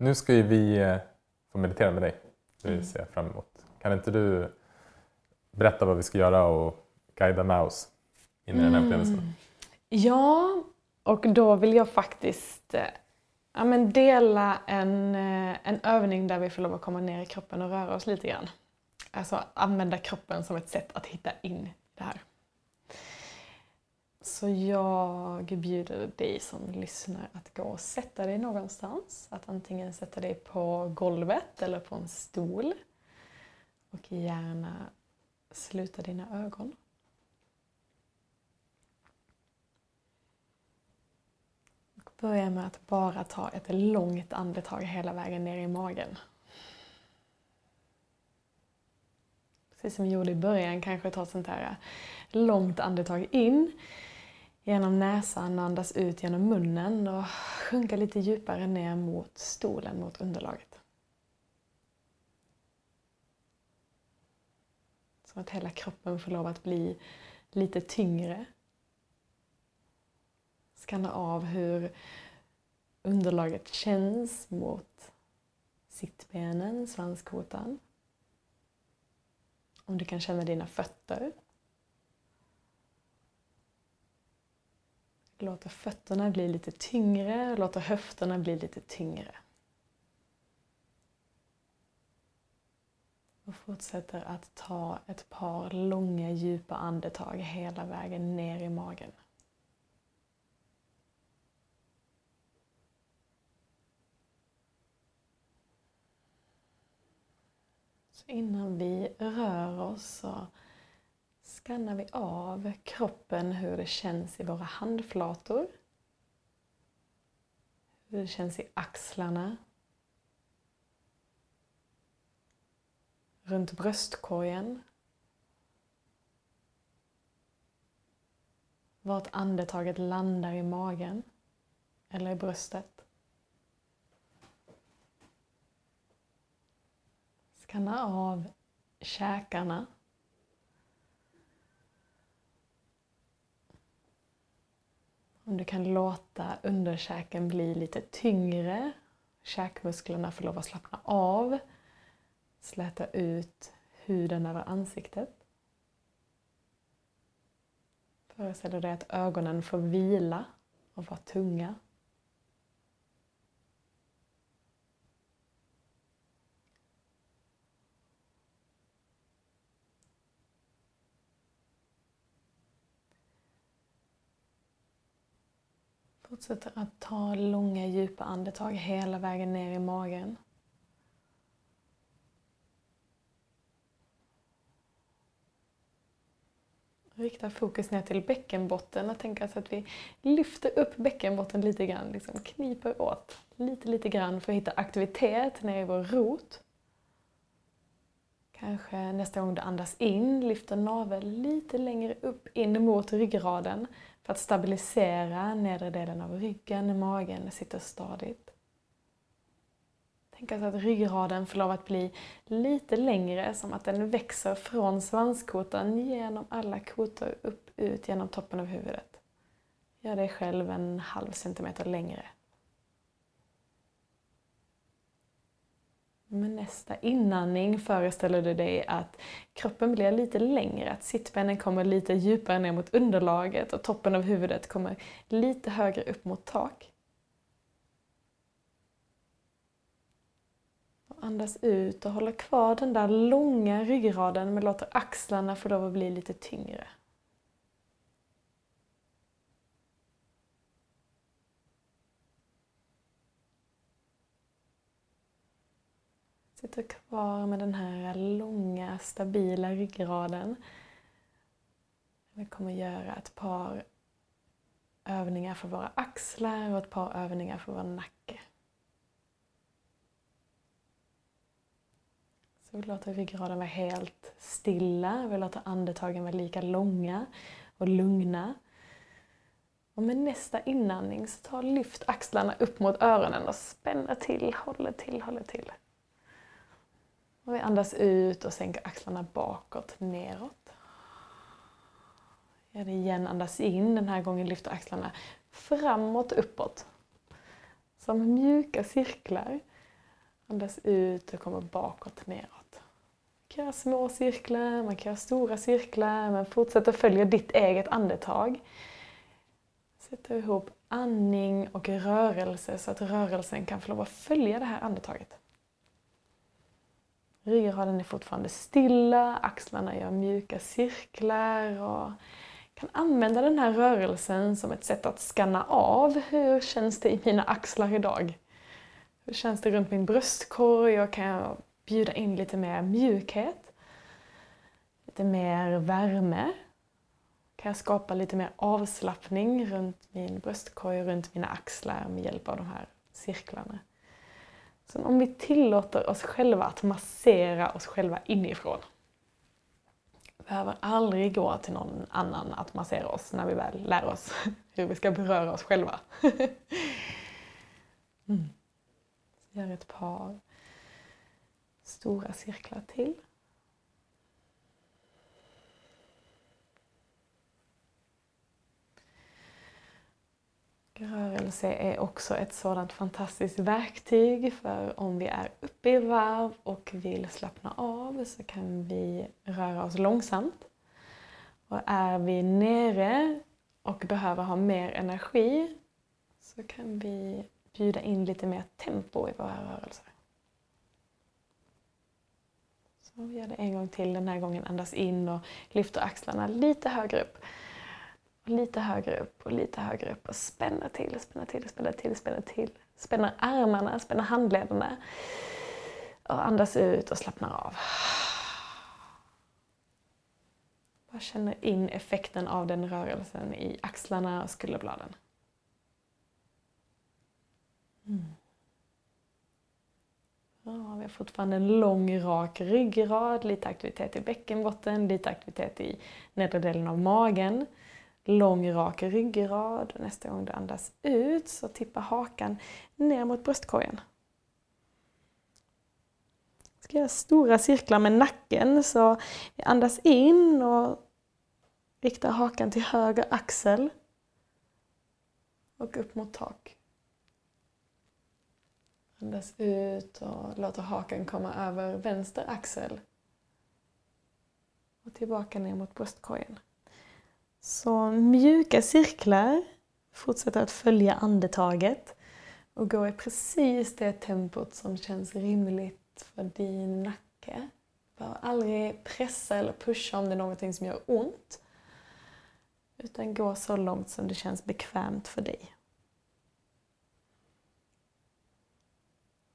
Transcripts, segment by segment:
Nu ska ju vi eh, få meditera med dig. Det Mm. ser jag fram emot. Kan inte du berätta vad vi ska göra och guida med oss in i den här upplevelsen? Mm. Ja, och då vill jag faktiskt eh, ja, men dela en, eh, en övning där vi får lov att komma ner i kroppen och röra oss lite grann. Alltså använda kroppen som ett sätt att hitta in. Så jag bjuder dig som lyssnar att gå och sätta dig någonstans. Att antingen sätta dig på golvet eller på en stol. Och gärna sluta dina ögon. Och börja med att bara ta ett långt andetag hela vägen ner i magen. Precis som vi gjorde i början, kanske ta ett sånt här långt andetag in genom näsan och andas ut genom munnen och sjunka lite djupare ner mot stolen, mot underlaget. Så att hela kroppen får lov att bli lite tyngre. Skanna av hur underlaget känns mot sittbenen, svanskotan. Om du kan känna dina fötter. Låter fötterna bli lite tyngre, låter höfterna bli lite tyngre. Och fortsätter att ta ett par långa djupa andetag hela vägen ner i magen. Så innan vi rör oss så skannar vi av kroppen, hur det känns i våra handflator. Hur det känns i axlarna. Runt bröstkorgen. Vart andetaget landar i magen eller i bröstet. Skanna av käkarna. Om du kan låta underkäken bli lite tyngre. Käkmusklerna får lov att slappna av. Släta ut huden över ansiktet. Föreställ dig att ögonen får vila och vara tunga. Fortsätter att ta långa djupa andetag hela vägen ner i magen. Rikta fokus ner till bäckenbotten och tänka så att vi lyfter upp bäckenbotten lite grann, liksom kniper åt lite, lite grann för att hitta aktivitet ner i vår rot. Kanske nästa gång du andas in, lyfter naveln lite längre upp in mot ryggraden att stabilisera nedre delen av ryggen, magen sitter stadigt. Tänk alltså att ryggraden får lov att bli lite längre, som att den växer från svanskotan genom alla kotor upp ut genom toppen av huvudet. Gör dig själv en halv centimeter längre. Med nästa inandning föreställer du dig att kroppen blir lite längre, att sittbenen kommer lite djupare ner mot underlaget och toppen av huvudet kommer lite högre upp mot tak. Och andas ut och håller kvar den där långa ryggraden men låter axlarna få lov att bli lite tyngre. Sitter kvar med den här långa, stabila ryggraden. Vi kommer göra ett par övningar för våra axlar och ett par övningar för vår nacke. Så vi låter ryggraden vara helt stilla. Vi låter andetagen vara lika långa och lugna. Och med nästa inandning så ta lyft axlarna upp mot öronen och spänner till, håller till, håller till. Och vi andas ut och sänker axlarna bakåt, neråt. Gör det igen, andas in. Den här gången lyfter axlarna framåt, uppåt. Som mjuka cirklar. Andas ut och kommer bakåt neråt. Man kan göra små cirklar, man kan göra stora cirklar, men fortsätt att följa ditt eget andetag. Sätt ihop andning och rörelse så att rörelsen kan få lov att följa det här andetaget. Ryggraden är fortfarande stilla, axlarna gör mjuka cirklar och kan använda den här rörelsen som ett sätt att skanna av hur känns det i mina axlar idag. Hur känns det runt min bröstkorg och kan jag bjuda in lite mer mjukhet? Lite mer värme? Kan jag skapa lite mer avslappning runt min bröstkorg och runt mina axlar med hjälp av de här cirklarna? Sen om vi tillåter oss själva att massera oss själva inifrån. Vi behöver aldrig gå till någon annan att massera oss när vi väl lär oss hur vi ska beröra oss själva. mm. Gör ett par stora cirklar till. Rörelse är också ett sådant fantastiskt verktyg för om vi är uppe i varv och vill slappna av så kan vi röra oss långsamt. Och är vi nere och behöver ha mer energi så kan vi bjuda in lite mer tempo i våra rörelser. Så vi gör det en gång till. Den här gången andas in och lyfter axlarna lite högre upp. Lite högre upp och lite högre upp och spänner till, spänner till, spänner till, spänner till. Spänner armarna, spänner handlederna. Och andas ut och slappnar av. Bara känner in effekten av den rörelsen i axlarna och skulderbladen. Mm. Ja, vi har fortfarande en lång rak ryggrad, lite aktivitet i bäckenbotten, lite aktivitet i nedre delen av magen lång rak ryggrad. Nästa gång du andas ut så tippar hakan ner mot bröstkorgen. Jag ska göra stora cirklar med nacken så vi andas in och riktar hakan till höger axel och upp mot tak. Andas ut och låter hakan komma över vänster axel och tillbaka ner mot bröstkorgen. Så mjuka cirklar, Fortsätt att följa andetaget och gå i precis det tempot som känns rimligt för din nacke. Behöver aldrig pressa eller pusha om det är någonting som gör ont. Utan gå så långt som det känns bekvämt för dig.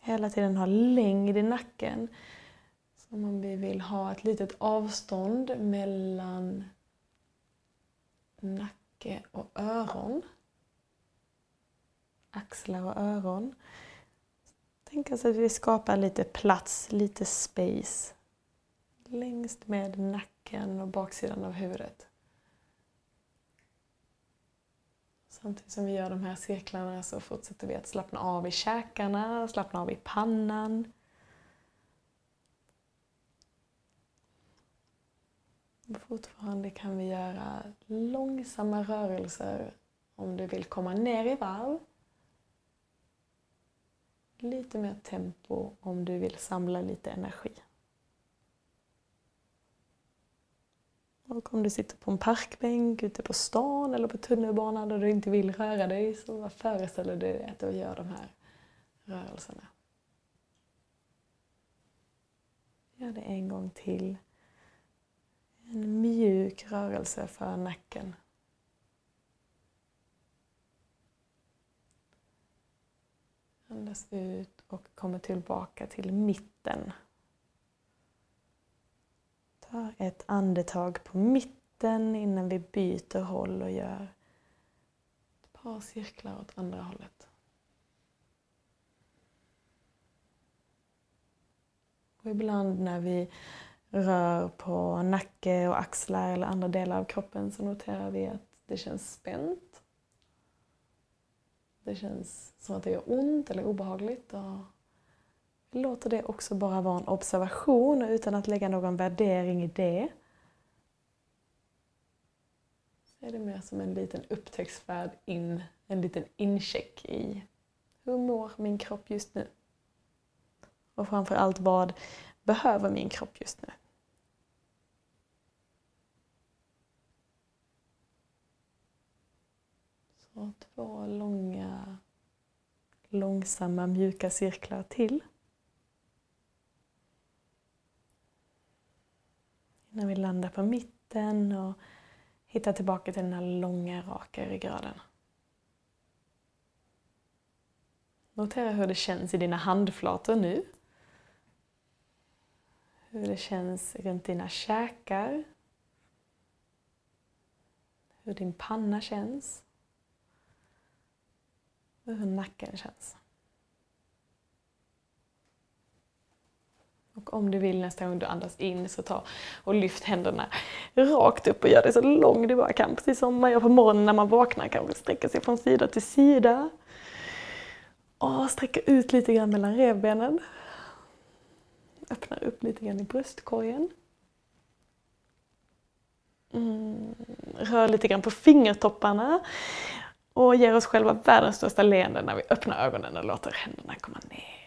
Hela tiden ha längd i nacken. Som om vi vill ha ett litet avstånd mellan nacke och öron. Axlar och öron. Tänk oss att vi skapar lite plats, lite space längst med nacken och baksidan av huvudet. Samtidigt som vi gör de här cirklarna så fortsätter vi att slappna av i käkarna, slappna av i pannan. Fortfarande kan vi göra långsamma rörelser om du vill komma ner i varv. Lite mer tempo om du vill samla lite energi. Och om du sitter på en parkbänk ute på stan eller på tunnelbanan och du inte vill röra dig så föreställer du dig att du gör de här rörelserna. Gör det en gång till. En mjuk rörelse för nacken. Andas ut och kommer tillbaka till mitten. Ta ett andetag på mitten innan vi byter håll och gör ett par cirklar åt andra hållet. Och ibland när vi rör på nacke och axlar eller andra delar av kroppen så noterar vi att det känns spänt. Det känns som att det gör ont eller obehagligt. Och vi låter det också bara vara en observation utan att lägga någon värdering i det. Så är det mer som en liten upptäcktsfärd in, en liten incheck i hur mår min kropp just nu? Och framför allt, vad behöver min kropp just nu? Så två långa, långsamma, mjuka cirklar till. Innan vi landar på mitten och hittar tillbaka till den här långa, raka ryggraden. Notera hur det känns i dina handflator nu. Hur det känns runt dina käkar. Hur din panna känns. Och hur nacken känns. Och om du vill nästa gång du andas in så ta och lyft händerna rakt upp och gör det så lång du bara kan. Precis som man gör på morgonen när man vaknar, kanske sträcka sig från sida till sida. Och sträcka ut lite grann mellan revbenen. Lite grann i bröstkorgen. Mm. Rör lite grann på fingertopparna och ger oss själva världens största leende när vi öppnar ögonen och låter händerna komma ner